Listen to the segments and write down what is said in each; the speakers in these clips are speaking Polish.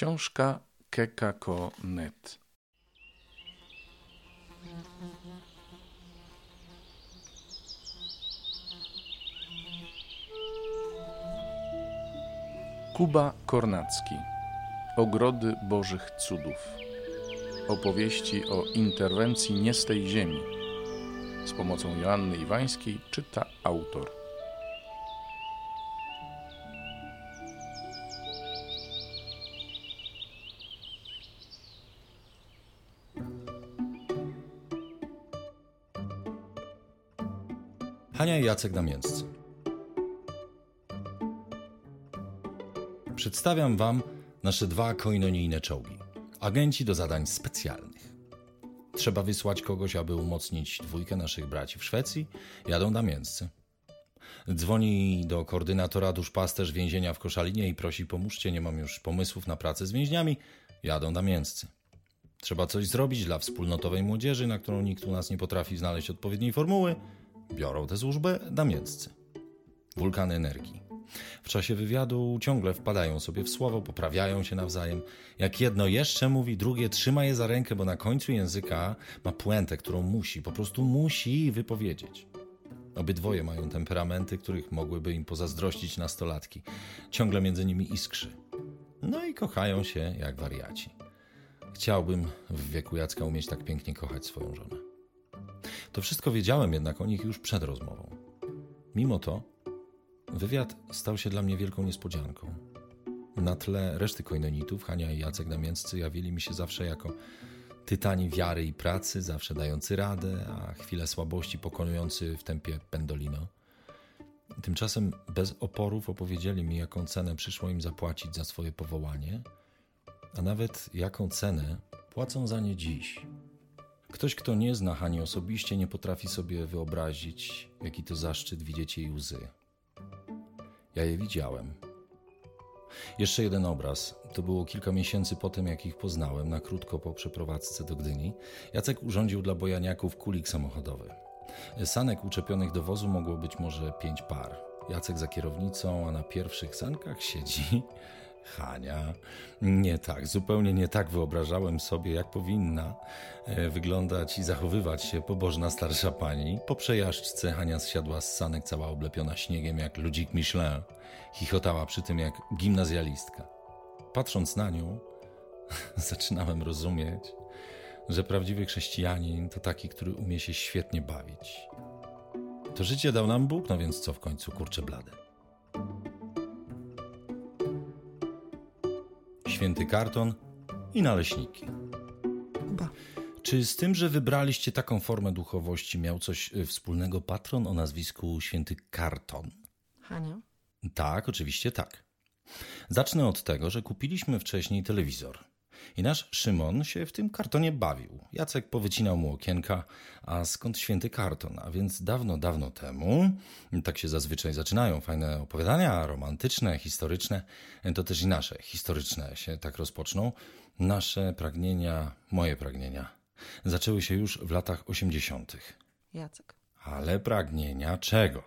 Książka kekako.net Kuba Kornacki. Ogrody Bożych Cudów. Opowieści o interwencji nie z tej ziemi. Z pomocą Joanny Iwańskiej czyta autor Hania i Jacek Damięccy. Przedstawiam Wam nasze dwa koinonijne czołgi. Agenci do zadań specjalnych. Trzeba wysłać kogoś, aby umocnić dwójkę naszych braci w Szwecji. Jadą Damięccy. Dzwoni do koordynatora duszpasterz więzienia w Koszalinie i prosi pomóżcie, nie mam już pomysłów na pracę z więźniami. Jadą Damięccy. Trzeba coś zrobić dla wspólnotowej młodzieży, na którą nikt u nas nie potrafi znaleźć odpowiedniej formuły biorą tę służbę damięccy. Wulkany energii. W czasie wywiadu ciągle wpadają sobie w słowo, poprawiają się nawzajem. Jak jedno jeszcze mówi, drugie trzyma je za rękę, bo na końcu języka ma puentę, którą musi, po prostu musi wypowiedzieć. Obydwoje mają temperamenty, których mogłyby im pozazdrościć nastolatki. Ciągle między nimi iskrzy. No i kochają się jak wariaci. Chciałbym w wieku Jacka umieć tak pięknie kochać swoją żonę. To wszystko wiedziałem jednak o nich już przed rozmową. Mimo to, wywiad stał się dla mnie wielką niespodzianką. Na tle reszty koinonitów, Hania i Jacek Damięccy jawili mi się zawsze jako tytani wiary i pracy, zawsze dający radę, a chwilę słabości pokonujący w tempie pendolino. Tymczasem bez oporów opowiedzieli mi, jaką cenę przyszło im zapłacić za swoje powołanie, a nawet jaką cenę płacą za nie dziś, Ktoś, kto nie zna Hani osobiście, nie potrafi sobie wyobrazić, jaki to zaszczyt widzieć jej łzy. Ja je widziałem. Jeszcze jeden obraz. To było kilka miesięcy po tym, jak ich poznałem, na krótko po przeprowadzce do Gdyni. Jacek urządził dla bojaniaków kulik samochodowy. Sanek uczepionych do wozu mogło być może pięć par. Jacek za kierownicą, a na pierwszych sankach siedzi Hania. Nie tak, zupełnie nie tak wyobrażałem sobie, jak powinna e, wyglądać i zachowywać się pobożna starsza pani. Po przejażdżce Hania zsiadła z sanek cała oblepiona śniegiem jak ludzik Michelin. Chichotała przy tym jak gimnazjalistka. Patrząc na nią, zaczynałem rozumieć, że prawdziwy chrześcijanin to taki, który umie się świetnie bawić. To życie dał nam Bóg, no więc co w końcu kurczę blade. Święty karton i naleśniki. Ba. Czy z tym, że wybraliście taką formę duchowości, miał coś e, wspólnego patron o nazwisku święty karton? Hania? Tak, oczywiście tak. Zacznę od tego, że kupiliśmy wcześniej telewizor. I nasz Szymon się w tym kartonie bawił. Jacek powycinał mu okienka, a skąd święty karton? A więc dawno, dawno temu, tak się zazwyczaj zaczynają fajne opowiadania, romantyczne, historyczne, to też i nasze, historyczne się tak rozpoczną. Nasze pragnienia, moje pragnienia, zaczęły się już w latach osiemdziesiątych. Jacek. Ale pragnienia czego?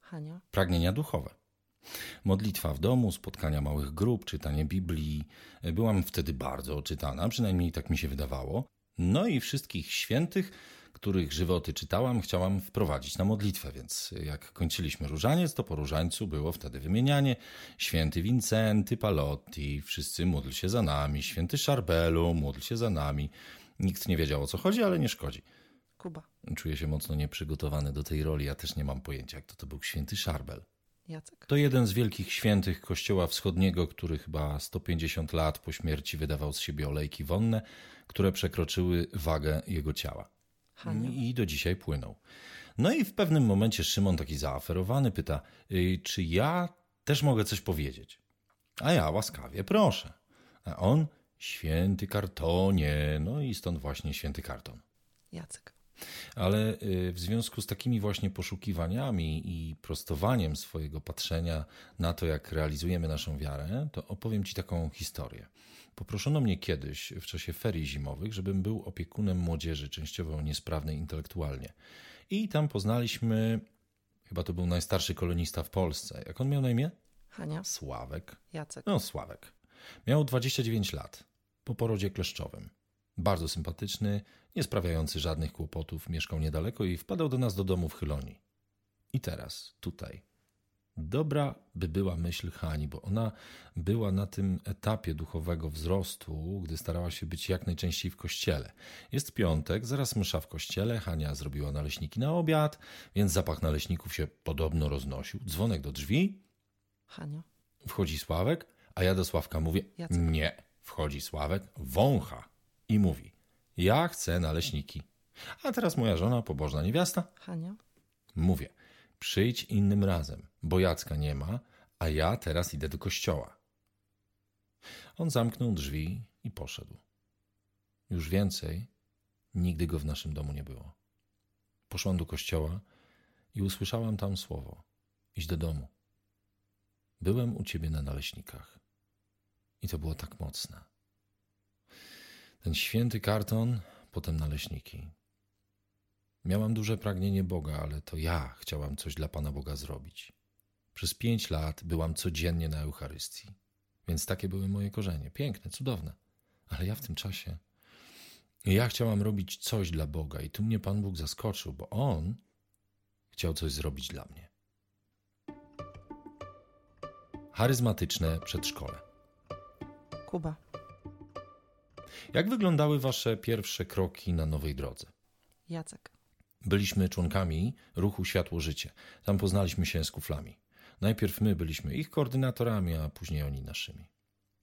Hania. Pragnienia duchowe. Modlitwa w domu, spotkania małych grup, czytanie Biblii. Byłam wtedy bardzo oczytana, przynajmniej tak mi się wydawało. No i wszystkich świętych, których żywoty czytałam, chciałam wprowadzić na modlitwę, więc jak kończyliśmy różaniec, to po różańcu było wtedy wymienianie święty Wincenty, Palotti, wszyscy módl się za nami, święty Szarbelu, módl się za nami. Nikt nie wiedział o co chodzi, ale nie szkodzi. Kuba. Czuję się mocno nieprzygotowany do tej roli, ja też nie mam pojęcia, jak to, to był święty Szarbel. Jacek. To jeden z wielkich świętych Kościoła Wschodniego, który chyba 150 lat po śmierci wydawał z siebie olejki wonne, które przekroczyły wagę jego ciała. Hania. I do dzisiaj płyną. No i w pewnym momencie Szymon, taki zaaferowany, pyta, czy ja też mogę coś powiedzieć? A ja łaskawie, proszę. A on, święty kartonie, no i stąd właśnie święty karton. Jacek. Ale y, w związku z takimi właśnie poszukiwaniami i prostowaniem swojego patrzenia na to, jak realizujemy naszą wiarę, to opowiem Ci taką historię. Poproszono mnie kiedyś w czasie ferii zimowych, żebym był opiekunem młodzieży, częściowo niesprawnej intelektualnie. I tam poznaliśmy, chyba to był najstarszy kolonista w Polsce. Jak on miał na imię? Hania. Sławek. Jacek. No, Sławek. Miał 29 lat, po porodzie kleszczowym. Bardzo sympatyczny, nie sprawiający żadnych kłopotów, mieszkał niedaleko i wpadał do nas do domu w Chylonii. I teraz, tutaj. Dobra by była myśl Hani, bo ona była na tym etapie duchowego wzrostu, gdy starała się być jak najczęściej w kościele. Jest piątek, zaraz msza w kościele, Hania zrobiła naleśniki na obiad, więc zapach naleśników się podobno roznosił. Dzwonek do drzwi, Hania. wchodzi Sławek, a ja do Sławka mówię, Jacek. nie. Wchodzi Sławek, wącha i mówi, ja chcę naleśniki. A teraz moja żona, pobożna niewiasta, Hania. Mówię, przyjdź innym razem, bo Jacka nie ma, a ja teraz idę do kościoła. On zamknął drzwi i poszedł. Już więcej nigdy go w naszym domu nie było. Poszłam do kościoła i usłyszałam tam słowo: idź do domu. Byłem u ciebie na naleśnikach. I to było tak mocne. Ten święty karton, potem naleśniki. Miałam duże pragnienie Boga, ale to ja chciałam coś dla Pana Boga zrobić. Przez pięć lat byłam codziennie na Eucharystii, więc takie były moje korzenie. Piękne, cudowne. Ale ja w tym czasie. Ja chciałam robić coś dla Boga, i tu mnie Pan Bóg zaskoczył, bo On chciał coś zrobić dla mnie. Charyzmatyczne przedszkole. Kuba. Jak wyglądały Wasze pierwsze kroki na nowej drodze? Jacek. Byliśmy członkami ruchu Światło Życie. Tam poznaliśmy się z kuflami. Najpierw my byliśmy ich koordynatorami, a później oni naszymi.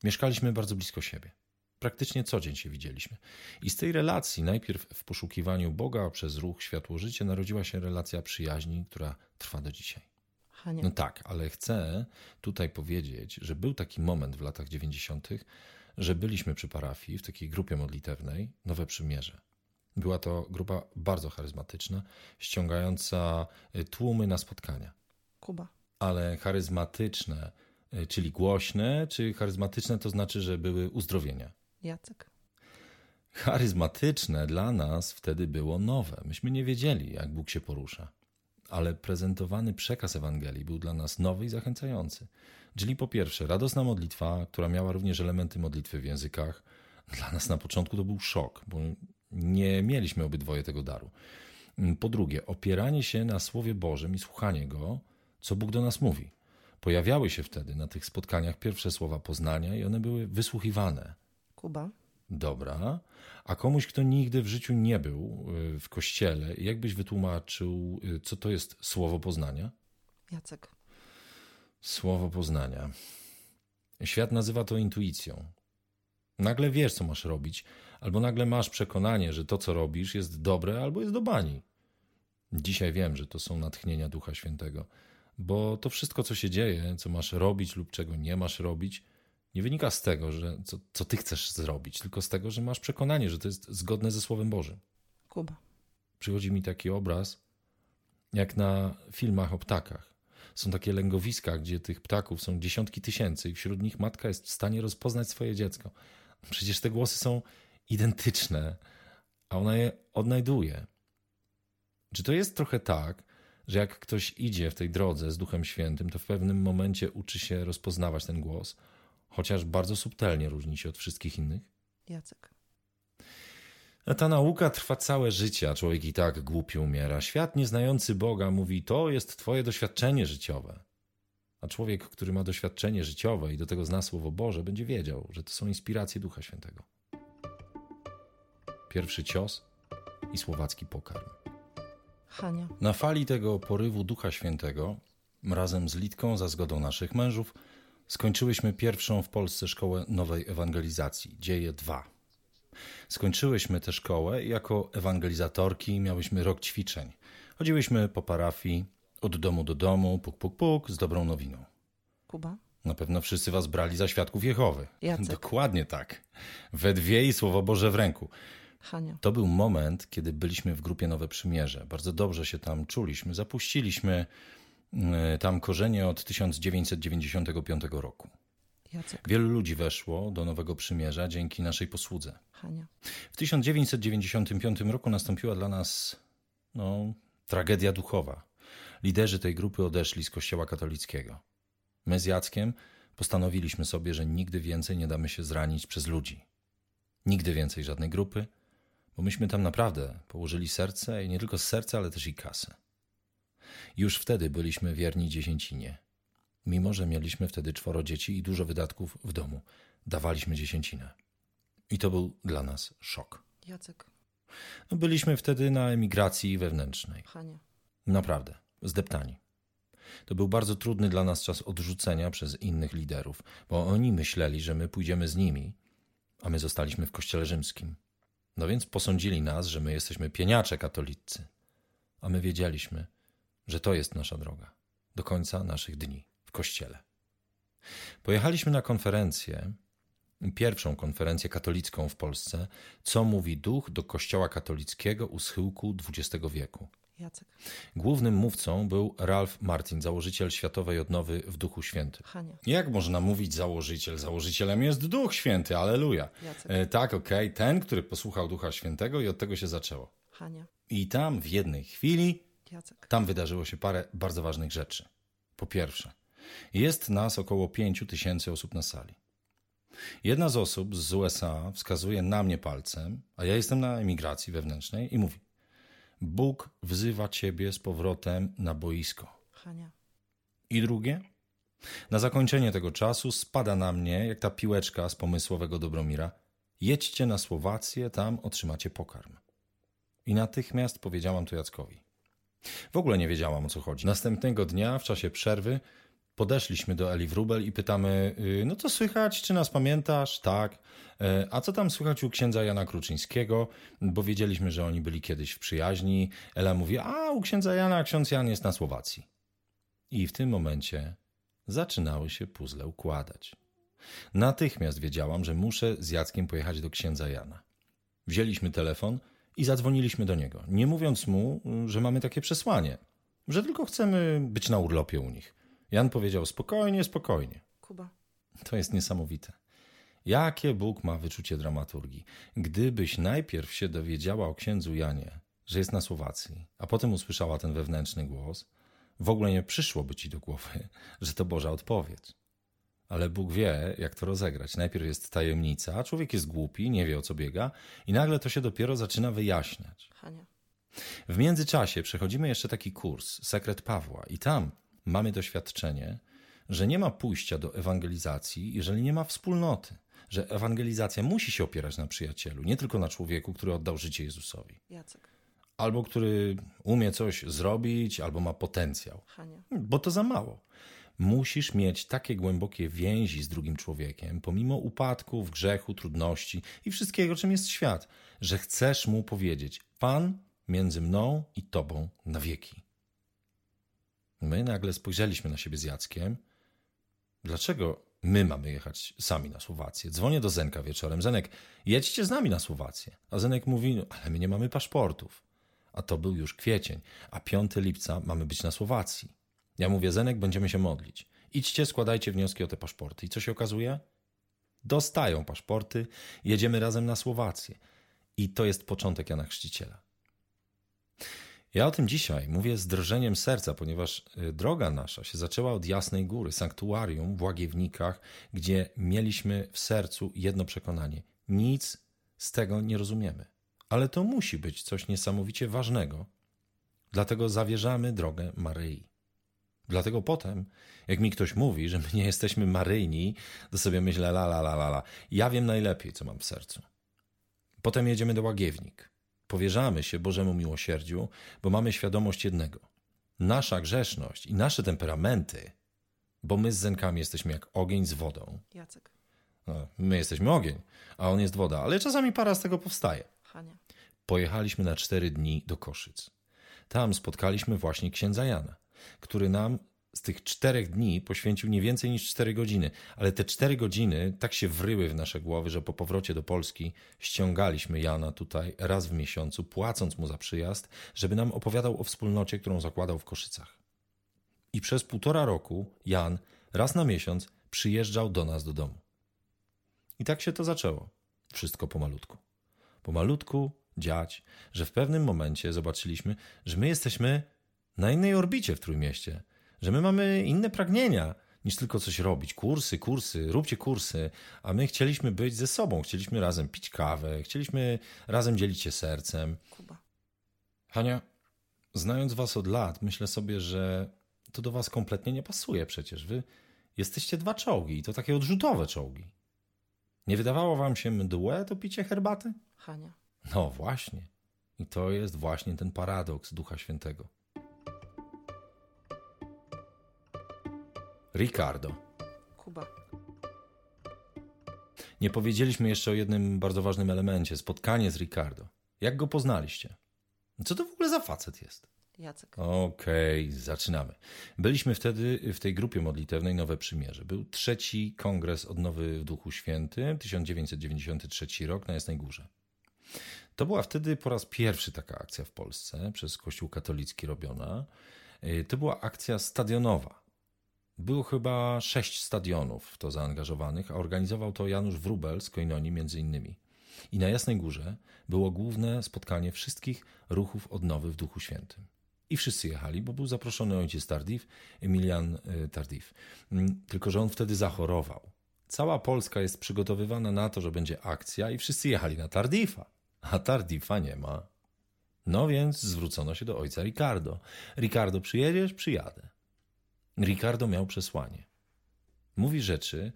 Mieszkaliśmy bardzo blisko siebie. Praktycznie co dzień się widzieliśmy. I z tej relacji, najpierw w poszukiwaniu Boga przez ruch Światło Życie, narodziła się relacja przyjaźni, która trwa do dzisiaj. Hania. No tak, ale chcę tutaj powiedzieć, że był taki moment w latach 90., że byliśmy przy parafii w takiej grupie modlitewnej Nowe Przymierze. Była to grupa bardzo charyzmatyczna, ściągająca y, tłumy na spotkania. Kuba. Ale charyzmatyczne, y, czyli głośne, czy charyzmatyczne to znaczy, że były uzdrowienia. Jacek. Charyzmatyczne dla nas wtedy było nowe. Myśmy nie wiedzieli, jak Bóg się porusza. Ale prezentowany przekaz Ewangelii był dla nas nowy i zachęcający. Czyli po pierwsze, radosna modlitwa, która miała również elementy modlitwy w językach. Dla nas na początku to był szok, bo nie mieliśmy obydwoje tego daru. Po drugie, opieranie się na Słowie Bożym i słuchanie Go, co Bóg do nas mówi. Pojawiały się wtedy na tych spotkaniach pierwsze słowa poznania i one były wysłuchiwane. Kuba. Dobra. A komuś, kto nigdy w życiu nie był y, w kościele, jak byś wytłumaczył, y, co to jest słowo poznania? Jacek. Słowo poznania. Świat nazywa to intuicją. Nagle wiesz, co masz robić, albo nagle masz przekonanie, że to, co robisz, jest dobre albo jest do bani. Dzisiaj wiem, że to są natchnienia Ducha Świętego, bo to wszystko, co się dzieje, co masz robić lub czego nie masz robić, nie wynika z tego, że co, co ty chcesz zrobić, tylko z tego, że masz przekonanie, że to jest zgodne ze Słowem Bożym. Kuba. Przychodzi mi taki obraz, jak na filmach o ptakach. Są takie lęgowiska, gdzie tych ptaków są dziesiątki tysięcy i wśród nich matka jest w stanie rozpoznać swoje dziecko. Przecież te głosy są identyczne, a ona je odnajduje. Czy to jest trochę tak, że jak ktoś idzie w tej drodze z Duchem Świętym, to w pewnym momencie uczy się rozpoznawać ten głos, chociaż bardzo subtelnie różni się od wszystkich innych? Jacek. A ta nauka trwa całe życie, a człowiek i tak głupio umiera. Świat nieznający Boga mówi, to jest twoje doświadczenie życiowe. A człowiek, który ma doświadczenie życiowe i do tego zna Słowo Boże, będzie wiedział, że to są inspiracje Ducha Świętego. Pierwszy cios i słowacki pokarm. Hania. Na fali tego porywu Ducha Świętego, razem z Litką, za zgodą naszych mężów, skończyłyśmy pierwszą w Polsce szkołę nowej ewangelizacji, Dzieje 2. Skończyłyśmy tę szkołę i jako ewangelizatorki miałyśmy rok ćwiczeń. Chodziłyśmy po parafii, od domu do domu, puk, puk, puk, z dobrą nowiną. Kuba. Na pewno wszyscy was brali za świadków Jehowy. Jacek. Dokładnie tak. We dwie i Słowo Boże w ręku. Hania. To był moment, kiedy byliśmy w grupie Nowe Przymierze. Bardzo dobrze się tam czuliśmy. Zapuściliśmy tam korzenie od 1995 roku. Jacek. Wielu ludzi weszło do Nowego Przymierza dzięki naszej posłudze. Hania. W 1995 roku nastąpiła dla nas no, tragedia duchowa. Liderzy tej grupy odeszli z Kościoła katolickiego. My z Jackiem Postanowiliśmy sobie, że nigdy więcej nie damy się zranić przez ludzi. Nigdy więcej żadnej grupy, bo myśmy tam naprawdę położyli serce i nie tylko serce, ale też i kasę. Już wtedy byliśmy wierni dziesięcinie. Mimo, że mieliśmy wtedy czworo dzieci i dużo wydatków w domu, dawaliśmy dziesięcinę. I to był dla nas szok. Jacek. No, byliśmy wtedy na emigracji wewnętrznej. Hania. Naprawdę, zdeptani. To był bardzo trudny dla nas czas odrzucenia przez innych liderów, bo oni myśleli, że my pójdziemy z nimi, a my zostaliśmy w kościele rzymskim. No więc posądzili nas, że my jesteśmy pieniacze katolicy, a my wiedzieliśmy, że to jest nasza droga do końca naszych dni w kościele. Pojechaliśmy na konferencję, pierwszą konferencję katolicką w Polsce, co mówi duch do kościoła katolickiego u schyłku XX wieku. Jacek. Głównym mówcą był Ralph Martin, założyciel Światowej Odnowy w Duchu Świętym. Hania. Jak można mówić założyciel? Założycielem jest Duch Święty, aleluja. Jacek. E, tak, okej, ten, który posłuchał Ducha Świętego i od tego się zaczęło. Hania. I tam w jednej chwili, Jacek. tam wydarzyło się parę bardzo ważnych rzeczy. Po pierwsze, jest nas około 5 tysięcy osób na sali. Jedna z osób z USA wskazuje na mnie palcem, a ja jestem na emigracji wewnętrznej i mówi: Bóg wzywa ciebie z powrotem na boisko. Hania. I drugie, na zakończenie tego czasu spada na mnie, jak ta piłeczka z pomysłowego Dobromira: jedźcie na Słowację, tam otrzymacie pokarm. I natychmiast powiedziałam to Jackowi. W ogóle nie wiedziałam o co chodzi. Następnego dnia, w czasie przerwy, podeszliśmy do Eli Wrubel i pytamy: y, No co słychać? Czy nas pamiętasz? Tak. E, A co tam słychać u księdza Jana Kruczyńskiego? Bo wiedzieliśmy, że oni byli kiedyś w przyjaźni. Ela mówi: A u księdza Jana, ksiądz Jan jest na Słowacji. I w tym momencie zaczynały się puzzle układać. Natychmiast wiedziałam, że muszę z Jackiem pojechać do księdza Jana. Wzięliśmy telefon i zadzwoniliśmy do niego, nie mówiąc mu, że mamy takie przesłanie, że tylko chcemy być na urlopie u nich. Jan powiedział: spokojnie, spokojnie. Kuba. To jest niesamowite. Jakie Bóg ma wyczucie dramaturgii. Gdybyś najpierw się dowiedziała o księdzu Janie, że jest na Słowacji, a potem usłyszała ten wewnętrzny głos, w ogóle nie przyszłoby ci do głowy, że to Boża odpowiedź. Ale Bóg wie, jak to rozegrać. Najpierw jest tajemnica, człowiek jest głupi, nie wie o co biega, i nagle to się dopiero zaczyna wyjaśniać. Hania. W międzyczasie przechodzimy jeszcze taki kurs, Sekret Pawła, i tam mamy doświadczenie, że nie ma pójścia do ewangelizacji, jeżeli nie ma wspólnoty. Że ewangelizacja musi się opierać na przyjacielu, nie tylko na człowieku, który oddał życie Jezusowi. Jacek. Albo który umie coś zrobić, albo ma potencjał. Hania. Bo to za mało. Musisz mieć takie głębokie więzi z drugim człowiekiem, pomimo upadków, grzechu, trudności i wszystkiego, czym jest świat, że chcesz mu powiedzieć: Pan między mną i tobą na wieki. My nagle spojrzeliśmy na siebie z Jackiem. Dlaczego my mamy jechać sami na Słowację? Dzwonię do Zenka wieczorem. Zenek, jedźcie z nami na Słowację. A Zenek mówi, "No, ale my nie mamy paszportów. A to był już kwiecień, a 5 lipca mamy być na Słowacji. Ja mówię, Zenek, będziemy się modlić. Idźcie, składajcie wnioski o te paszporty. I co się okazuje? Dostają paszporty, jedziemy razem na Słowację. I to jest początek Jana Chrzciciela. Ja o tym dzisiaj mówię z drżeniem serca, ponieważ y, droga nasza się zaczęła od Jasnej Góry, sanktuarium w Łagiewnikach, gdzie mieliśmy w sercu jedno przekonanie. Nic z tego nie rozumiemy. Ale to musi być coś niesamowicie ważnego. Dlatego zawierzamy drogę Maryi. Dlatego potem, jak mi ktoś mówi, że my nie jesteśmy maryjni, to sobie myślę, la, la, la, la, la. Ja wiem najlepiej, co mam w sercu. Potem jedziemy do Łagiewnik. Powierzamy się Bożemu miłosierdziu, bo mamy świadomość jednego. Nasza grzeszność i nasze temperamenty, bo my z Zenkami jesteśmy jak ogień z wodą. Jacek. No, my jesteśmy ogień, a on jest woda, ale czasami para z tego powstaje. Hania. Pojechaliśmy na cztery dni do Koszyc. Tam spotkaliśmy właśnie księdza Jana, który nam z tych czterech dni poświęcił nie więcej niż cztery godziny, ale te cztery godziny tak się wryły w nasze głowy, że po powrocie do Polski ściągaliśmy Jana tutaj raz w miesiącu, płacąc mu za przyjazd, żeby nam opowiadał o wspólnocie, którą zakładał w Koszycach. I przez półtora roku Jan raz na miesiąc przyjeżdżał do nas do domu. I tak się to zaczęło. Wszystko pomalutku. Pomalutku dziać, że w pewnym momencie zobaczyliśmy, że my jesteśmy na innej orbicie w Trójmieście, że my mamy inne pragnienia niż tylko coś robić. Kursy, kursy, róbcie kursy. A my chcieliśmy być ze sobą, chcieliśmy razem pić kawę, chcieliśmy razem dzielić się sercem. Kuba. Hania, znając was od lat, myślę sobie, że to do was kompletnie nie pasuje przecież. Wy jesteście dwa czołgi i to takie odrzutowe czołgi. Nie wydawało wam się mdłe to picie herbaty? Hania. No właśnie. I to jest właśnie ten paradoks Ducha Świętego. Ricardo. Kuba. Nie powiedzieliśmy jeszcze o jednym bardzo ważnym elemencie spotkanie z Ricardo. Jak go poznaliście? Co to w ogóle za facet jest? Jacek. Okej, zaczynamy. Byliśmy wtedy w tej grupie modlitewnej Nowe Przymierze. Był trzeci kongres Odnowy w Duchu Świętym, 1993 rok na Jasnej Górze. To była wtedy po raz pierwszy taka akcja w Polsce przez Kościół katolicki robiona. Y, To była akcja stadionowa. Było chyba sześć stadionów w to zaangażowanych, a organizował to Janusz Wrubel z Koinonii między innymi. I na Jasnej Górze było główne spotkanie wszystkich ruchów odnowy w Duchu Świętym. I wszyscy jechali, bo był zaproszony ojciec Tardif, Emilian y, Tardif. Mm, Tylko, że on wtedy zachorował. Cała Polska jest przygotowywana na to, że będzie akcja i wszyscy jechali na Tardifa, a Tardifa nie ma. No więc zwrócono się do ojca Ricardo. Ricardo, przyjedziesz? Przyjadę. Ricardo miał przesłanie. Mówi rzeczy,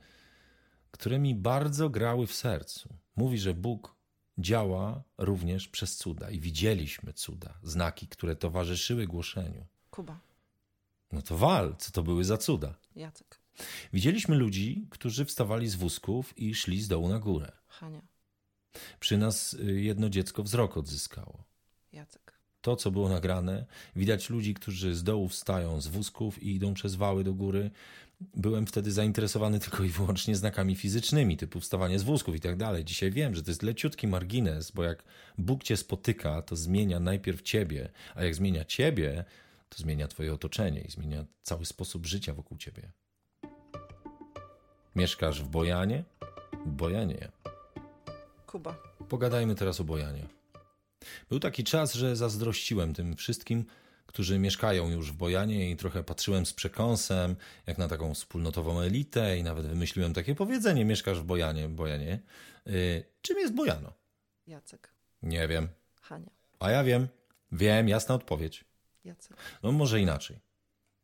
które mi bardzo grały w sercu. Mówi, że Bóg działa również przez cuda i widzieliśmy cuda, znaki, które towarzyszyły głoszeniu. Kuba. No to wal, co to były za cuda? Jacek. Widzieliśmy ludzi, którzy wstawali z wózków i szli z dołu na górę. Hania. Przy nas y, jedno dziecko wzrok odzyskało. Jacek. To, co było nagrane, widać ludzi, którzy z dołu wstają z wózków i idą przez wały do góry. Byłem wtedy zainteresowany tylko i wyłącznie znakami fizycznymi, typu wstawanie z wózków i tak dalej. Dzisiaj wiem, że to jest leciutki margines, bo jak Bóg cię spotyka, to zmienia najpierw ciebie, a jak zmienia ciebie, to zmienia twoje otoczenie i zmienia cały sposób życia wokół ciebie. Mieszkasz w Bojanie? Bojanie. Kuba. Pogadajmy teraz o Bojanie. Był taki czas, że zazdrościłem tym wszystkim, którzy mieszkają już w Bojanie i trochę patrzyłem z przekąsem, jak na taką wspólnotową elitę i nawet wymyśliłem takie powiedzenie, mieszkasz w Bojanie, Bojanie. Yy, czym jest Bojano? Jacek. Nie wiem. Hania. A ja wiem. Wiem, jasna odpowiedź. Jacek. No może inaczej.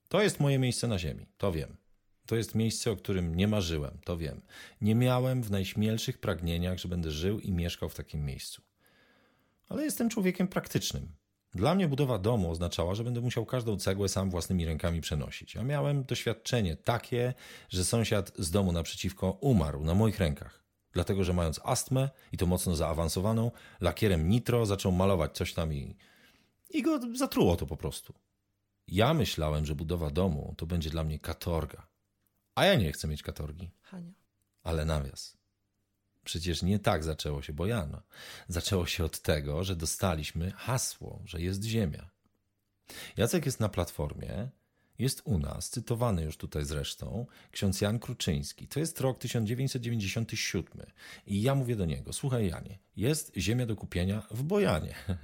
To jest moje miejsce na ziemi, to wiem. To jest miejsce, o którym nie marzyłem, to wiem. Nie miałem w najśmielszych pragnieniach, że będę żył i mieszkał w takim miejscu. Ale jestem człowiekiem praktycznym. Dla mnie budowa domu oznaczała, że będę musiał każdą cegłę sam własnymi rękami przenosić. A miałem doświadczenie takie, że sąsiad z domu naprzeciwko umarł na moich rękach. Dlatego, że mając astmę i to mocno zaawansowaną, lakierem nitro zaczął malować coś tam i, i go zatruło to po prostu. Ja myślałem, że budowa domu to będzie dla mnie katorga. A ja nie chcę mieć katorgi. Hania. Ale nawias. Przecież nie tak zaczęło się Bojano. Zaczęło się od tego, że dostaliśmy hasło, że jest ziemia. Jacek jest na platformie, jest u nas, cytowany już tutaj zresztą, ksiądz Jan Kruczyński. To jest rok 1997. I ja mówię do niego, słuchaj Janie, jest ziemia do kupienia w Bojanie.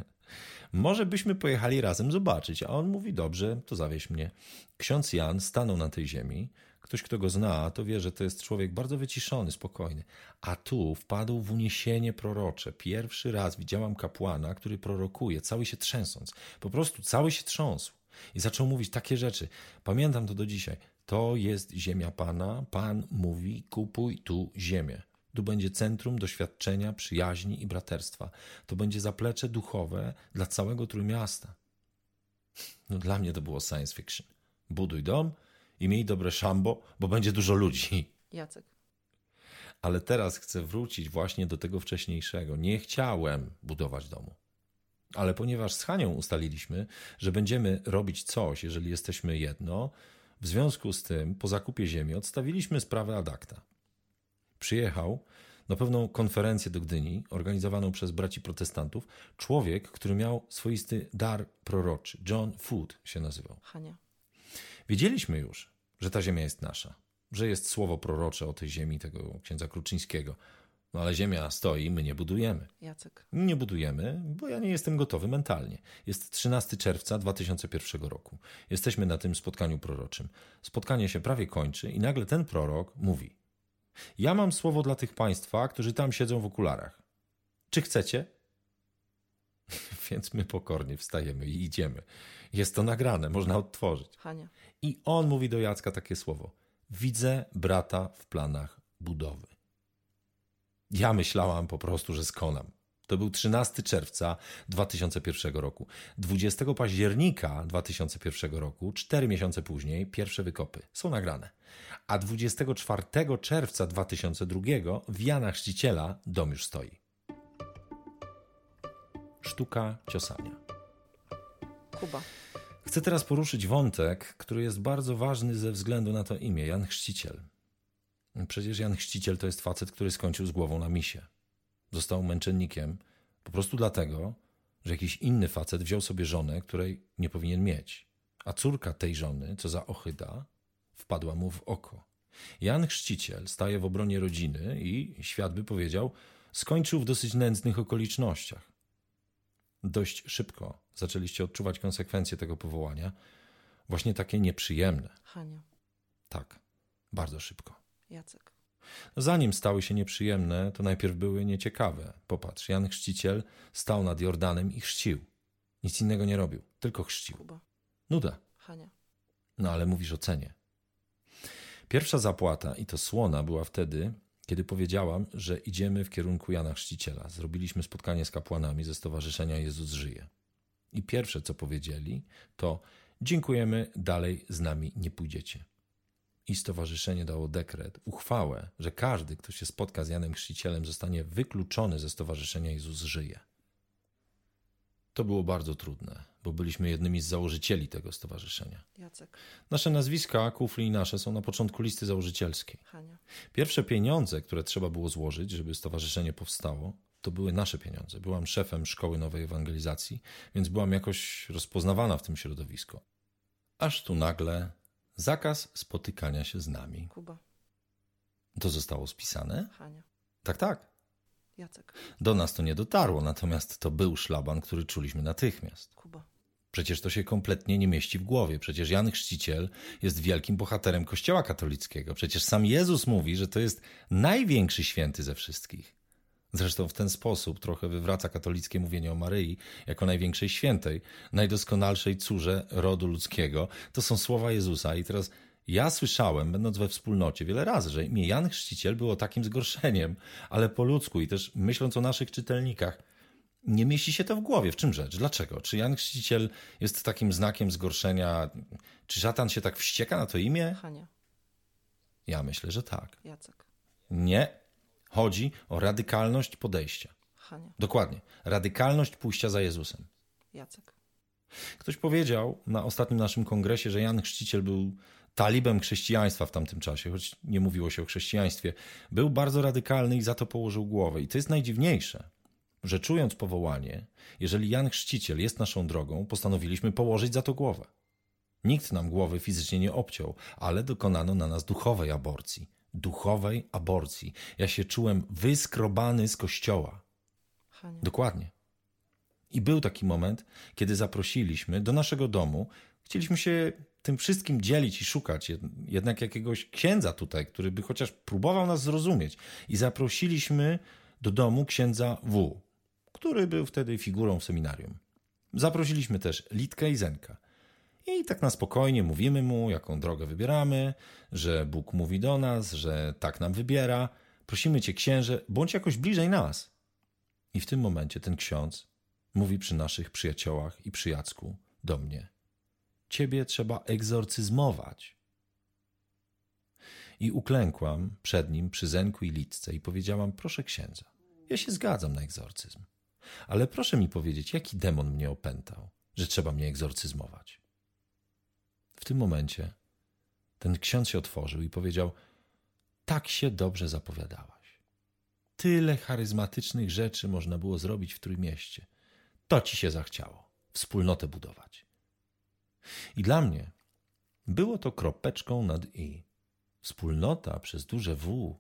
Może byśmy pojechali razem zobaczyć. A on mówi, dobrze, to zawieź mnie. Ksiądz Jan stanął na tej ziemi. Ktoś, kto go zna, to wie, że to jest człowiek bardzo wyciszony, spokojny. A tu wpadł w uniesienie prorocze. Pierwszy raz widziałam kapłana, który prorokuje, cały się trzęsąc. Po prostu cały się trząsł. I zaczął mówić takie rzeczy. Pamiętam to do dzisiaj. To jest ziemia Pana. Pan mówi, kupuj tu ziemię. Tu będzie centrum doświadczenia, przyjaźni i braterstwa. To będzie zaplecze duchowe dla całego Trójmiasta. No dla mnie to było science fiction. Buduj dom i miej dobre szambo, bo będzie dużo ludzi. Jacek. Ale teraz chcę wrócić właśnie do tego wcześniejszego. Nie chciałem budować domu. Ale ponieważ z Hanią ustaliliśmy, że będziemy robić coś, jeżeli jesteśmy jedno, w związku z tym po zakupie ziemi odstawiliśmy sprawę ad acta. Przyjechał na pewną konferencję do Gdyni, organizowaną przez braci protestantów, człowiek, który miał swoisty dar proroczy. John Food się nazywał. Hania. Wiedzieliśmy już, że ta ziemia jest nasza, że jest słowo prorocze o tej ziemi tego księdza Kruczyńskiego. No ale ziemia stoi, my nie budujemy. Jacek. Nie budujemy, bo ja nie jestem gotowy mentalnie. Jest 13 czerwca 2001 roku. Jesteśmy na tym spotkaniu proroczym. Spotkanie się prawie kończy i nagle ten prorok mówi: Ja mam słowo dla tych państwa, którzy tam siedzą w okularach. Czy chcecie? Więc my pokornie wstajemy i idziemy. Jest to nagrane, można odtworzyć. Hania. I on mówi do Jacka takie słowo: Widzę brata w planach budowy. Ja myślałam po prostu, że skonam. To był 13 czerwca 2001 roku. 20 października 2001 roku, cztery miesiące później, pierwsze wykopy są nagrane. A 24 czerwca 2002 w Jana Chrzciciela dom już stoi. Sztuka ciosania. Kuba. Chcę teraz poruszyć wątek, który jest bardzo ważny ze względu na to imię Jan Chrzciciel. Przecież Jan Chrzciciel to jest facet, który skończył z głową na misie. Został męczennikiem po prostu dlatego, że jakiś inny facet wziął sobie żonę, której nie powinien mieć. A córka tej żony, co za ochyda, wpadła mu w oko. Jan Chrzciciel staje w obronie rodziny i, świat by powiedział, skończył w dosyć nędznych okolicznościach. Dość szybko zaczęliście odczuwać konsekwencje tego powołania, właśnie takie nieprzyjemne. Hania. Tak, bardzo szybko. Jacek. Zanim stały się nieprzyjemne, to najpierw były nieciekawe. Popatrz, Jan Chrzciciel stał nad Jordanem i chrzcił. Nic innego nie robił, tylko chrzcił. Kuba. Nuda. Hania. No ale mówisz o cenie. Pierwsza zapłata, i to słona, była wtedy, kiedy powiedziałam, że idziemy w kierunku Jana Chrzciciela. Zrobiliśmy spotkanie z kapłanami ze Stowarzyszenia Jezus Żyje. I pierwsze, co powiedzieli, to dziękujemy, dalej z nami nie pójdziecie. I stowarzyszenie dało dekret, uchwałę, że każdy, kto się spotka z Janem Chrzcicielem, zostanie wykluczony ze Stowarzyszenia Jezus Żyje. To było bardzo trudne, bo byliśmy jednymi z założycieli tego stowarzyszenia. Jacek. Nasze nazwiska, kufli i nasze, są na początku listy założycielskiej. Hania. Pierwsze pieniądze, które trzeba było złożyć, żeby stowarzyszenie powstało, to były nasze pieniądze. Byłam szefem Szkoły Nowej Ewangelizacji, więc byłam jakoś rozpoznawana w tym środowisku. Aż tu nagle zakaz spotykania się z nami. Kuba. To zostało spisane? Hania. Tak, tak. Jacek. Do nas to nie dotarło, natomiast to był szlaban, który czuliśmy natychmiast. Kuba. Przecież to się kompletnie nie mieści w głowie. Przecież Jan Chrzciciel jest wielkim bohaterem Kościoła katolickiego. Przecież sam Jezus mówi, że to jest największy święty ze wszystkich. Zresztą w ten sposób trochę wywraca katolickie mówienie o Maryi jako największej świętej, najdoskonalszej córze rodu ludzkiego. To są słowa Jezusa. I teraz ja słyszałem, będąc we wspólnocie, wiele razy, że imię Jan Chrzciciel było takim zgorszeniem, ale po ludzku i też myśląc o naszych czytelnikach, nie mieści się to w głowie. W czym rzecz? Dlaczego? Czy Jan Chrzciciel jest takim znakiem zgorszenia? Czy szatan się tak wścieka na to imię? Hania. Ja myślę, że tak. Jacek. Nie. Chodzi o radykalność podejścia. Hania. Dokładnie. Radykalność pójścia za Jezusem. Jacek. Ktoś powiedział na ostatnim naszym kongresie, że Jan Chrzciciel był talibem chrześcijaństwa w tamtym czasie, choć nie mówiło się o chrześcijaństwie. Był bardzo radykalny i za to położył głowę. I to jest najdziwniejsze, że czując powołanie, jeżeli Jan Chrzciciel jest naszą drogą, postanowiliśmy położyć za to głowę. Nikt nam głowy fizycznie nie obciął, ale dokonano na nas duchowej aborcji. Duchowej aborcji. Ja się czułem wyskrobany z kościoła. Hania. Dokładnie. I był taki moment, kiedy zaprosiliśmy do naszego domu. Chcieliśmy się tym wszystkim dzielić i szukać jed- jednak jakiegoś księdza tutaj, który by chociaż próbował nas zrozumieć. I zaprosiliśmy do domu księdza W, który był wtedy figurą w seminarium. Zaprosiliśmy też Litkę i Zenka. I tak na spokojnie mówimy mu, jaką drogę wybieramy, że Bóg mówi do nas, że tak nam wybiera. Prosimy cię, księże, bądź jakoś bliżej nas. I w tym momencie ten ksiądz mówi przy naszych przyjaciołach i przyjacku do mnie: Ciebie trzeba egzorcyzmować. I uklękłam przed nim przy Zenku i Litce i powiedziałam: Proszę księdza, ja się zgadzam na egzorcyzm, ale proszę mi powiedzieć, jaki demon mnie opętał, że trzeba mnie egzorcyzmować. W tym momencie ten ksiądz się otworzył i powiedział: Tak się dobrze zapowiadałaś. Tyle charyzmatycznych rzeczy można było zrobić w Trójmieście. To ci się zachciało wspólnotę budować. I dla mnie było to kropeczką nad i. Wspólnota przez duże W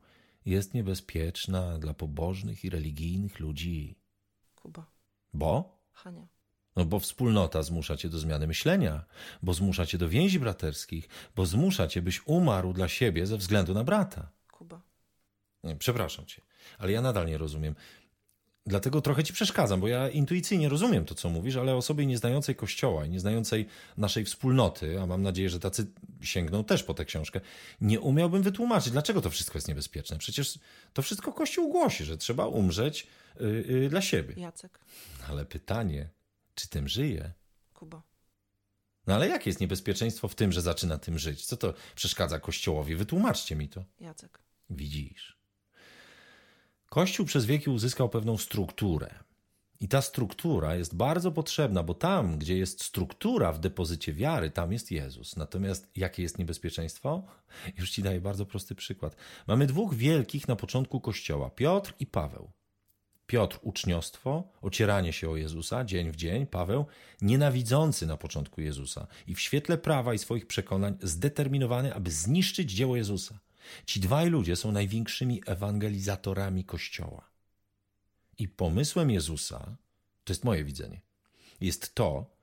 jest niebezpieczna dla pobożnych i religijnych ludzi. Kuba. Bo? Hania. No bo wspólnota zmusza cię do zmiany myślenia, bo zmusza cię do więzi braterskich, bo zmusza cię, byś umarł dla siebie ze względu na brata. Kuba. Nie, przepraszam cię, ale ja nadal nie rozumiem. Dlatego trochę ci przeszkadzam, bo ja intuicyjnie rozumiem to, co mówisz, ale osobie nieznającej Kościoła i nieznającej naszej wspólnoty, a mam nadzieję, że tacy sięgną też po tę książkę, nie umiałbym wytłumaczyć, dlaczego to wszystko jest niebezpieczne. Przecież to wszystko Kościół głosi, że trzeba umrzeć yy, yy, dla siebie. Jacek. Ale pytanie, czy tym żyje? Kuba. No ale jakie jest niebezpieczeństwo w tym, że zaczyna tym żyć? Co to przeszkadza Kościołowi? Wytłumaczcie mi to. Jacek. Widzisz. Kościół przez wieki uzyskał pewną strukturę. I ta struktura jest bardzo potrzebna, bo tam, gdzie jest struktura w depozycie wiary, tam jest Jezus. Natomiast jakie jest niebezpieczeństwo? Już ci daję bardzo prosty przykład. Mamy dwóch wielkich na początku Kościoła: Piotr i Paweł. Piotr uczniostwo, ocieranie się o Jezusa dzień w dzień, Paweł nienawidzący na początku Jezusa i w świetle prawa i swoich przekonań zdeterminowany, aby zniszczyć dzieło Jezusa. Ci dwaj ludzie są największymi ewangelizatorami Kościoła. I pomysłem Jezusa, to jest moje widzenie, jest to,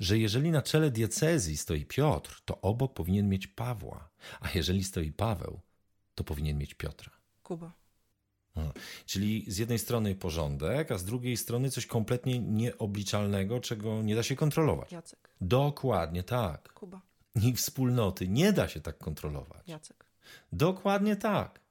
że jeżeli na czele diecezji stoi Piotr, to obok powinien mieć Pawła, a jeżeli stoi Paweł, to powinien mieć Piotra. Kuba. Czyli z jednej strony porządek, a z drugiej strony coś kompletnie nieobliczalnego, czego nie da się kontrolować. Jacek. Dokładnie tak. Kuba. I wspólnoty nie da się tak kontrolować. Jacek. Dokładnie tak.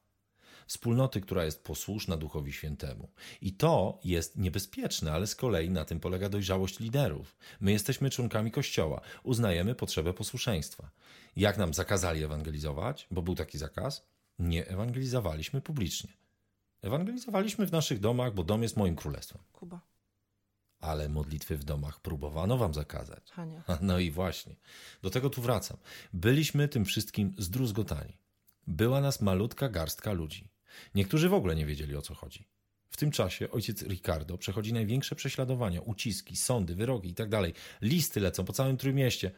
Wspólnoty, która jest posłuszna Duchowi Świętemu. I to jest niebezpieczne, ale z kolei na tym polega dojrzałość liderów. My jesteśmy członkami Kościoła, uznajemy potrzebę posłuszeństwa. Jak nam zakazali ewangelizować, bo był taki zakaz, nie ewangelizowaliśmy publicznie. Ewangelizowaliśmy w naszych domach, bo dom jest moim królestwem. Kuba. Ale modlitwy w domach próbowano wam zakazać. Hania. No i właśnie, do tego tu wracam. Byliśmy tym wszystkim zdruzgotani. Była nas malutka garstka ludzi. Niektórzy w ogóle nie wiedzieli o co chodzi. W tym czasie ojciec Ricardo przechodzi największe prześladowania, uciski, sądy, wyroki itd. Listy lecą po całym Trójmieście.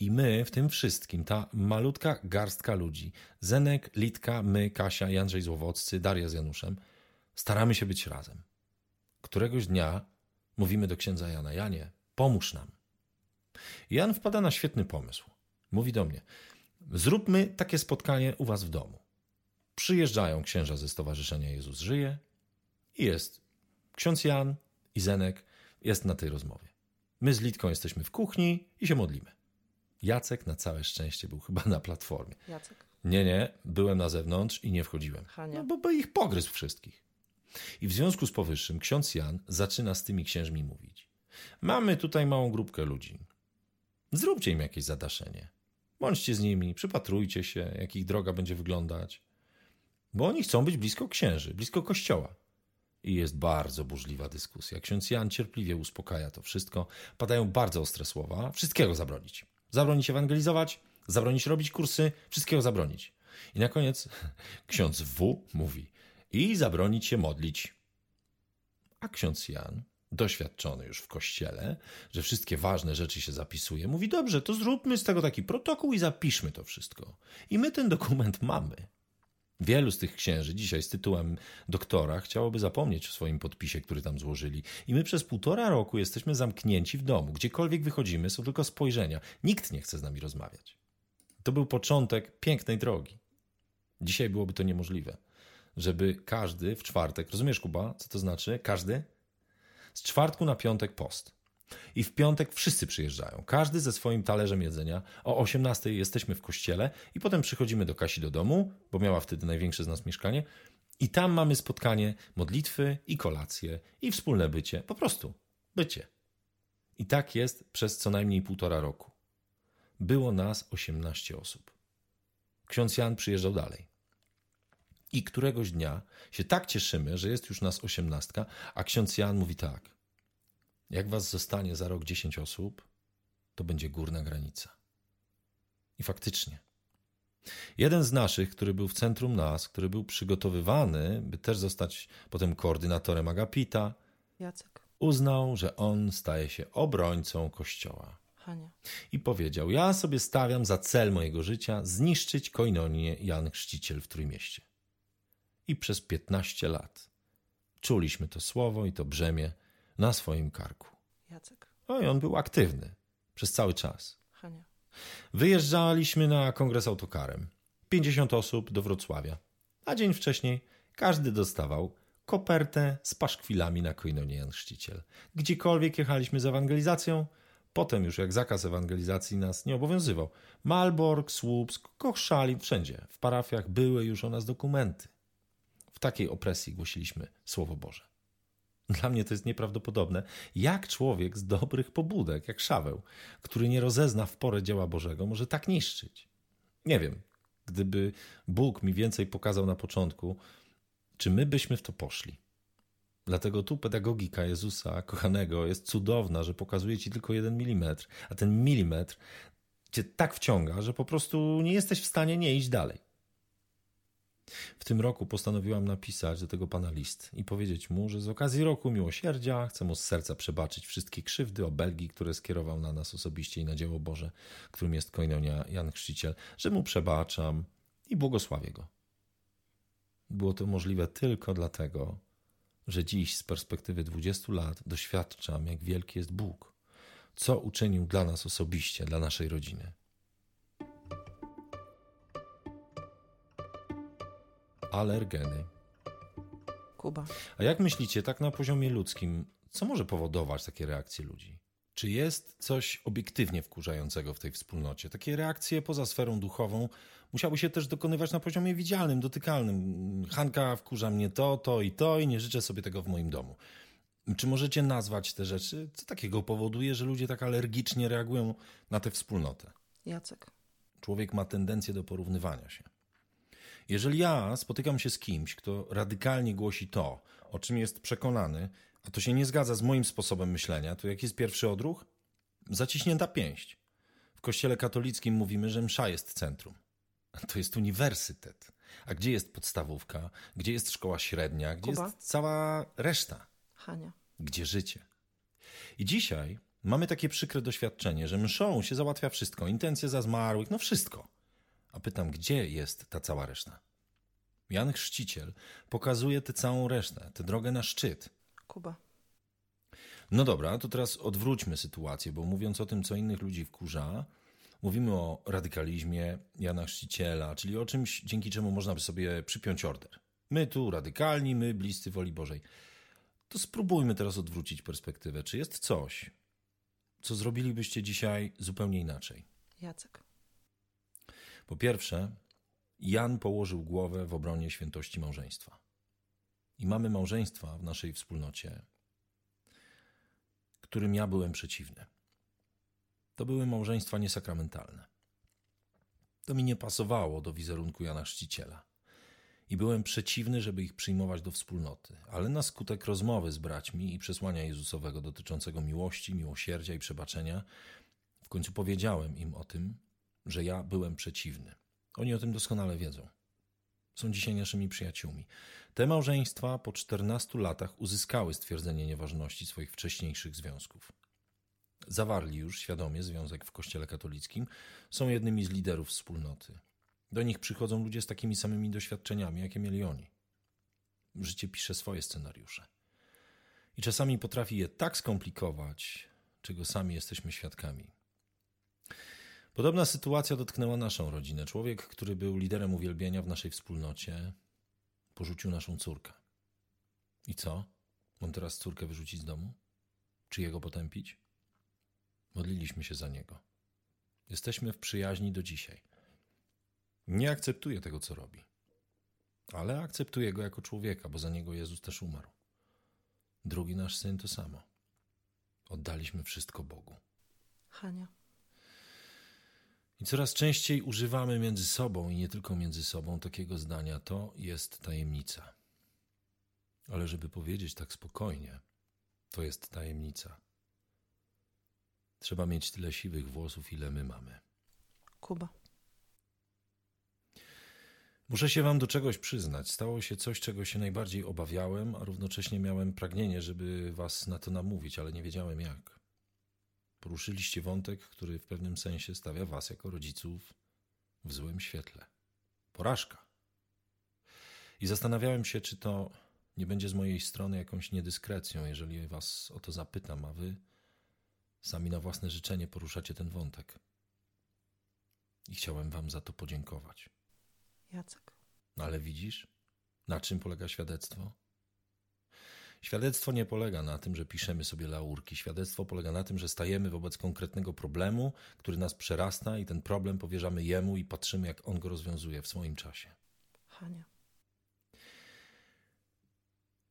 I my w tym wszystkim, ta malutka garstka ludzi, Zenek, Litka, my, Kasia, Jędrzej Złowoccy, Daria z Januszem, staramy się być razem. Któregoś dnia mówimy do księdza Jana, Janie, pomóż nam. Jan wpada na świetny pomysł. Mówi do mnie, zróbmy takie spotkanie u was w domu. Przyjeżdżają księża ze Stowarzyszenia Jezus Żyje i jest ksiądz Jan i Zenek jest na tej rozmowie. My z Litką jesteśmy w kuchni i się modlimy. Jacek na całe szczęście był chyba na platformie. Jacek. Nie, nie, byłem na zewnątrz i nie wchodziłem. Hania. No, bo by ich pogryzł wszystkich. I w związku z powyższym ksiądz Jan zaczyna z tymi księżmi mówić. Mamy tutaj małą grupkę ludzi. Zróbcie im jakieś zadaszenie. Bądźcie z nimi, przypatrujcie się, jak ich droga będzie wyglądać. Bo oni chcą być blisko księży, blisko kościoła. I jest bardzo burzliwa dyskusja. Ksiądz Jan cierpliwie uspokaja to wszystko. Padają bardzo ostre słowa. Wszystkiego zabronić. Zabronić ewangelizować, zabronić robić kursy, wszystkiego zabronić. I na koniec ksiądz W mówi i zabronić się modlić. A ksiądz Jan, doświadczony już w kościele, że wszystkie ważne rzeczy się zapisuje, mówi: Dobrze, to zróbmy z tego taki protokół i zapiszmy to wszystko. I my ten dokument mamy. Wielu z tych księży dzisiaj z tytułem doktora chciałoby zapomnieć o swoim podpisie, który tam złożyli. I my przez półtora roku jesteśmy zamknięci w domu. Gdziekolwiek wychodzimy, są tylko spojrzenia. Nikt nie chce z nami rozmawiać. To był początek pięknej drogi. Dzisiaj byłoby to niemożliwe, żeby każdy w czwartek, rozumiesz Kuba, co to znaczy? Każdy? Z czwartku na piątek post. I w piątek wszyscy przyjeżdżają, każdy ze swoim talerzem jedzenia. O 18 jesteśmy w kościele i potem przychodzimy do Kasi do domu, bo miała wtedy największe z nas mieszkanie. I tam mamy spotkanie, modlitwy i kolacje i wspólne bycie. Po prostu bycie. I tak jest przez co najmniej półtora roku. Było nas 18 osób. Ksiądz Jan przyjeżdżał dalej. I któregoś dnia się tak cieszymy, że jest już nas osiemnastka, a ksiądz Jan mówi tak. Jak was zostanie za rok 10 osób, to będzie górna granica. I faktycznie. Jeden z naszych, który był w centrum nas, który był przygotowywany, by też zostać potem koordynatorem Agapita, Jacek. uznał, że on staje się obrońcą Kościoła. Hania. I powiedział: Ja sobie stawiam za cel mojego życia zniszczyć koinonię Jan Chrzciciel w Trójmieście. I przez 15 lat czuliśmy to słowo i to brzemię na swoim karku. Jacek. No i on był aktywny przez cały czas. Hania. Wyjeżdżaliśmy na kongres autokarem. 50 osób do Wrocławia. A dzień wcześniej każdy dostawał kopertę z paszkwilami na Koinonie Jan Chrzciciel. Gdziekolwiek jechaliśmy z ewangelizacją, potem już jak zakaz ewangelizacji nas nie obowiązywał. Malbork, Słupsk, Kochszali, wszędzie. W parafiach były już o nas dokumenty. W takiej opresji głosiliśmy Słowo Boże. Dla mnie to jest nieprawdopodobne, jak człowiek z dobrych pobudek, jak Szaweł, który nie rozezna w porę dzieła Bożego, może tak niszczyć. Nie wiem, gdyby Bóg mi więcej pokazał na początku, czy my byśmy w to poszli. Dlatego tu pedagogika Jezusa, kochanego, jest cudowna, że pokazuje ci tylko jeden milimetr, a ten milimetr cię tak wciąga, że po prostu nie jesteś w stanie nie iść dalej. W tym roku postanowiłam napisać do tego pana list i powiedzieć mu, że z okazji roku miłosierdzia chcę mu z serca przebaczyć wszystkie krzywdy, obelgi, które skierował na nas osobiście i na dzieło Boże, którym jest Koinonia Jan Chrzciciel, że mu przebaczam i błogosławię go. Było to możliwe tylko dlatego, że dziś z perspektywy 20 lat doświadczam, jak wielki jest Bóg, co uczynił dla nas osobiście, dla naszej rodziny. Alergeny. Kuba. A jak myślicie, tak na poziomie ludzkim, co może powodować takie reakcje ludzi? Czy jest coś obiektywnie wkurzającego w tej wspólnocie? Takie reakcje poza sferą duchową musiały się też dokonywać na poziomie widzialnym, dotykalnym. Hanka wkurza mnie to, to i to i nie życzę sobie tego w moim domu. Czy możecie nazwać te rzeczy? Co takiego powoduje, że ludzie tak alergicznie reagują na tę wspólnotę? Jacek. Człowiek ma tendencję do porównywania się. Jeżeli ja spotykam się z kimś, kto radykalnie głosi to, o czym jest przekonany, a to się nie zgadza z moim sposobem myślenia, to jaki jest pierwszy odruch? Zaciśnięta pięść. W kościele katolickim mówimy, że msza jest centrum. To jest uniwersytet. A gdzie jest podstawówka? Gdzie jest szkoła średnia? Gdzie Kuba? jest cała reszta? Hania. Gdzie życie? I dzisiaj mamy takie przykre doświadczenie, że mszą się załatwia wszystko, intencje za zmarłych, no wszystko. A pytam, gdzie jest ta cała reszta? Jan Chrzciciel pokazuje tę całą resztę, tę drogę na szczyt. Kuba. No dobra, to teraz odwróćmy sytuację, bo mówiąc o tym, co innych ludzi wkurza, mówimy o radykalizmie Jana Chrzciciela, czyli o czymś, dzięki czemu można by sobie przypiąć order. My tu radykalni, my bliscy woli Bożej. To spróbujmy teraz odwrócić perspektywę. Czy jest coś, co zrobilibyście dzisiaj zupełnie inaczej? Jacek. Po pierwsze, Jan położył głowę w obronie świętości małżeństwa. I mamy małżeństwa w naszej wspólnocie, którym ja byłem przeciwny. To były małżeństwa niesakramentalne. To mi nie pasowało do wizerunku Jana Chrzciciela. I byłem przeciwny, żeby ich przyjmować do wspólnoty, ale na skutek rozmowy z braćmi i przesłania Jezusowego dotyczącego miłości, miłosierdzia i przebaczenia, w końcu powiedziałem im o tym, że ja byłem przeciwny. Oni o tym doskonale wiedzą. Są dzisiaj naszymi przyjaciółmi. Te małżeństwa po 14 latach uzyskały stwierdzenie nieważności swoich wcześniejszych związków. Zawarli już świadomie związek w Kościele katolickim, są jednymi z liderów wspólnoty. Do nich przychodzą ludzie z takimi samymi doświadczeniami, jakie mieli oni. Życie pisze swoje scenariusze. I czasami potrafi je tak skomplikować, czego sami jesteśmy świadkami. Podobna sytuacja dotknęła naszą rodzinę. Człowiek, który był liderem uwielbienia w naszej wspólnocie, porzucił naszą córkę. I co? Mam teraz córkę wyrzucić z domu? Czy jego potępić? Modliliśmy się za niego. Jesteśmy w przyjaźni do dzisiaj. Nie akceptuję tego, co robi, ale akceptuję go jako człowieka, bo za niego Jezus też umarł. Drugi nasz syn to samo. Oddaliśmy wszystko Bogu. Hania. I coraz częściej używamy między sobą i nie tylko między sobą takiego zdania: to jest tajemnica. Ale żeby powiedzieć tak spokojnie, to jest tajemnica. Trzeba mieć tyle siwych włosów, ile my mamy. Kuba. Muszę się wam do czegoś przyznać. Stało się coś, czego się najbardziej obawiałem, a równocześnie miałem pragnienie, żeby was na to namówić, ale nie wiedziałem jak. Poruszyliście wątek, który w pewnym sensie stawia was jako rodziców w złym świetle. Porażka. I zastanawiałem się, czy to nie będzie z mojej strony jakąś niedyskrecją, jeżeli was o to zapytam, a wy sami na własne życzenie poruszacie ten wątek. I chciałem wam za to podziękować. Jacek. No ale widzisz, na czym polega świadectwo? Świadectwo nie polega na tym, że piszemy sobie laurki. Świadectwo polega na tym, że stajemy wobec konkretnego problemu, który nas przerasta, i ten problem powierzamy jemu i patrzymy, jak on go rozwiązuje w swoim czasie. Hania.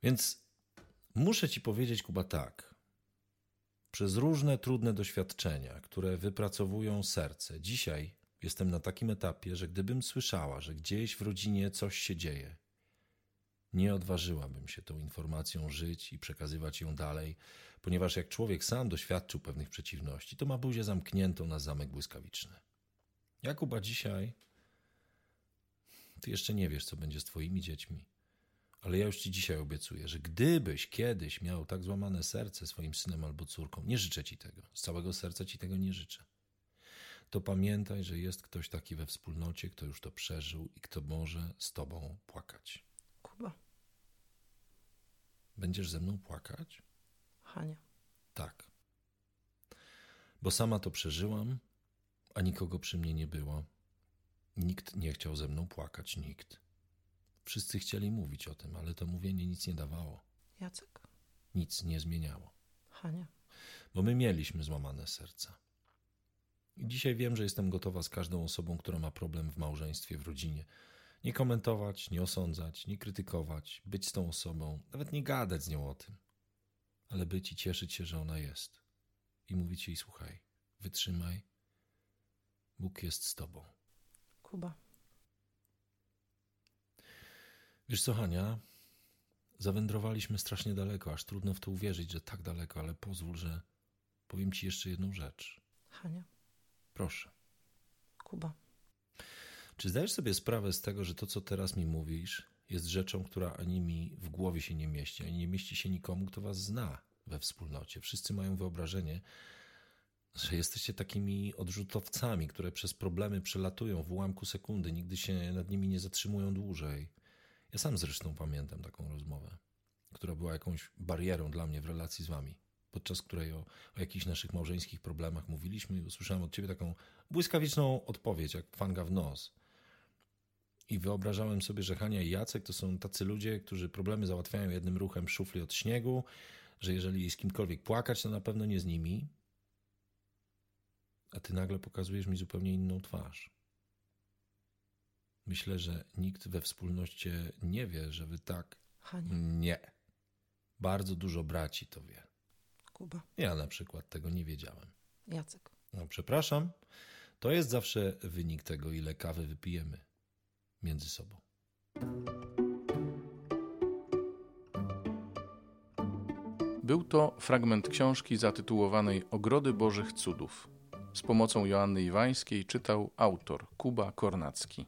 Więc muszę ci powiedzieć, Kuba, tak. Przez różne trudne doświadczenia, które wypracowują serce, dzisiaj jestem na takim etapie, że gdybym słyszała, że gdzieś w rodzinie coś się dzieje, nie odważyłabym się tą informacją żyć i przekazywać ją dalej, ponieważ jak człowiek sam doświadczył pewnych przeciwności, to ma buzię zamkniętą na zamek błyskawiczny. Jakuba dzisiaj, ty jeszcze nie wiesz, co będzie z twoimi dziećmi, ale ja już ci dzisiaj obiecuję, że gdybyś kiedyś miał tak złamane serce swoim synem albo córką, nie życzę ci tego, z całego serca ci tego nie życzę, to pamiętaj, że jest ktoś taki we wspólnocie, kto już to przeżył i kto może z tobą płakać. Kuba. Będziesz ze mną płakać? Hania. Tak. Bo sama to przeżyłam, a nikogo przy mnie nie było. Nikt nie chciał ze mną płakać, nikt. Wszyscy chcieli mówić o tym, ale to mówienie nic nie dawało, Jacek. nic nie zmieniało, Hania. bo my mieliśmy złamane serca. I dzisiaj wiem, że jestem gotowa z każdą osobą, która ma problem w małżeństwie, w rodzinie. Nie komentować, nie osądzać, nie krytykować, być z tą osobą, nawet nie gadać z nią o tym, ale być i cieszyć się, że ona jest. I mówić jej: słuchaj, wytrzymaj, Bóg jest z tobą. Kuba. Wiesz co, Hania? Zawędrowaliśmy strasznie daleko, aż trudno w to uwierzyć, że tak daleko, ale pozwól, że powiem ci jeszcze jedną rzecz. Hania. Proszę. Kuba. Czy zdajesz sobie sprawę z tego, że to, co teraz mi mówisz, jest rzeczą, która ani mi w głowie się nie mieści, ani nie mieści się nikomu, kto was zna we wspólnocie? Wszyscy mają wyobrażenie, że jesteście takimi odrzutowcami, które przez problemy przelatują w ułamku sekundy, nigdy się nad nimi nie zatrzymują dłużej. Ja sam zresztą pamiętam taką rozmowę, która była jakąś barierą dla mnie w relacji z wami, podczas której o, o jakichś naszych małżeńskich problemach mówiliśmy i usłyszałem od ciebie taką błyskawiczną odpowiedź, jak fanga w nos. I wyobrażałem sobie, że Hania i Jacek to są tacy ludzie, którzy problemy załatwiają jednym ruchem szufli od śniegu, że jeżeli z kimkolwiek płakać, to na pewno nie z nimi. A ty nagle pokazujesz mi zupełnie inną twarz. Myślę, że nikt we wspólnocie nie wie, że wy tak. Hania. Nie. Bardzo dużo braci to wie. Kuba. Ja na przykład tego nie wiedziałem. Jacek. No, przepraszam. To jest zawsze wynik tego, ile kawy wypijemy między sobą. Był to fragment książki zatytułowanej Ogrody Bożych Cudów. Z pomocą Joanny Iwańskiej czytał autor Kuba Kornacki.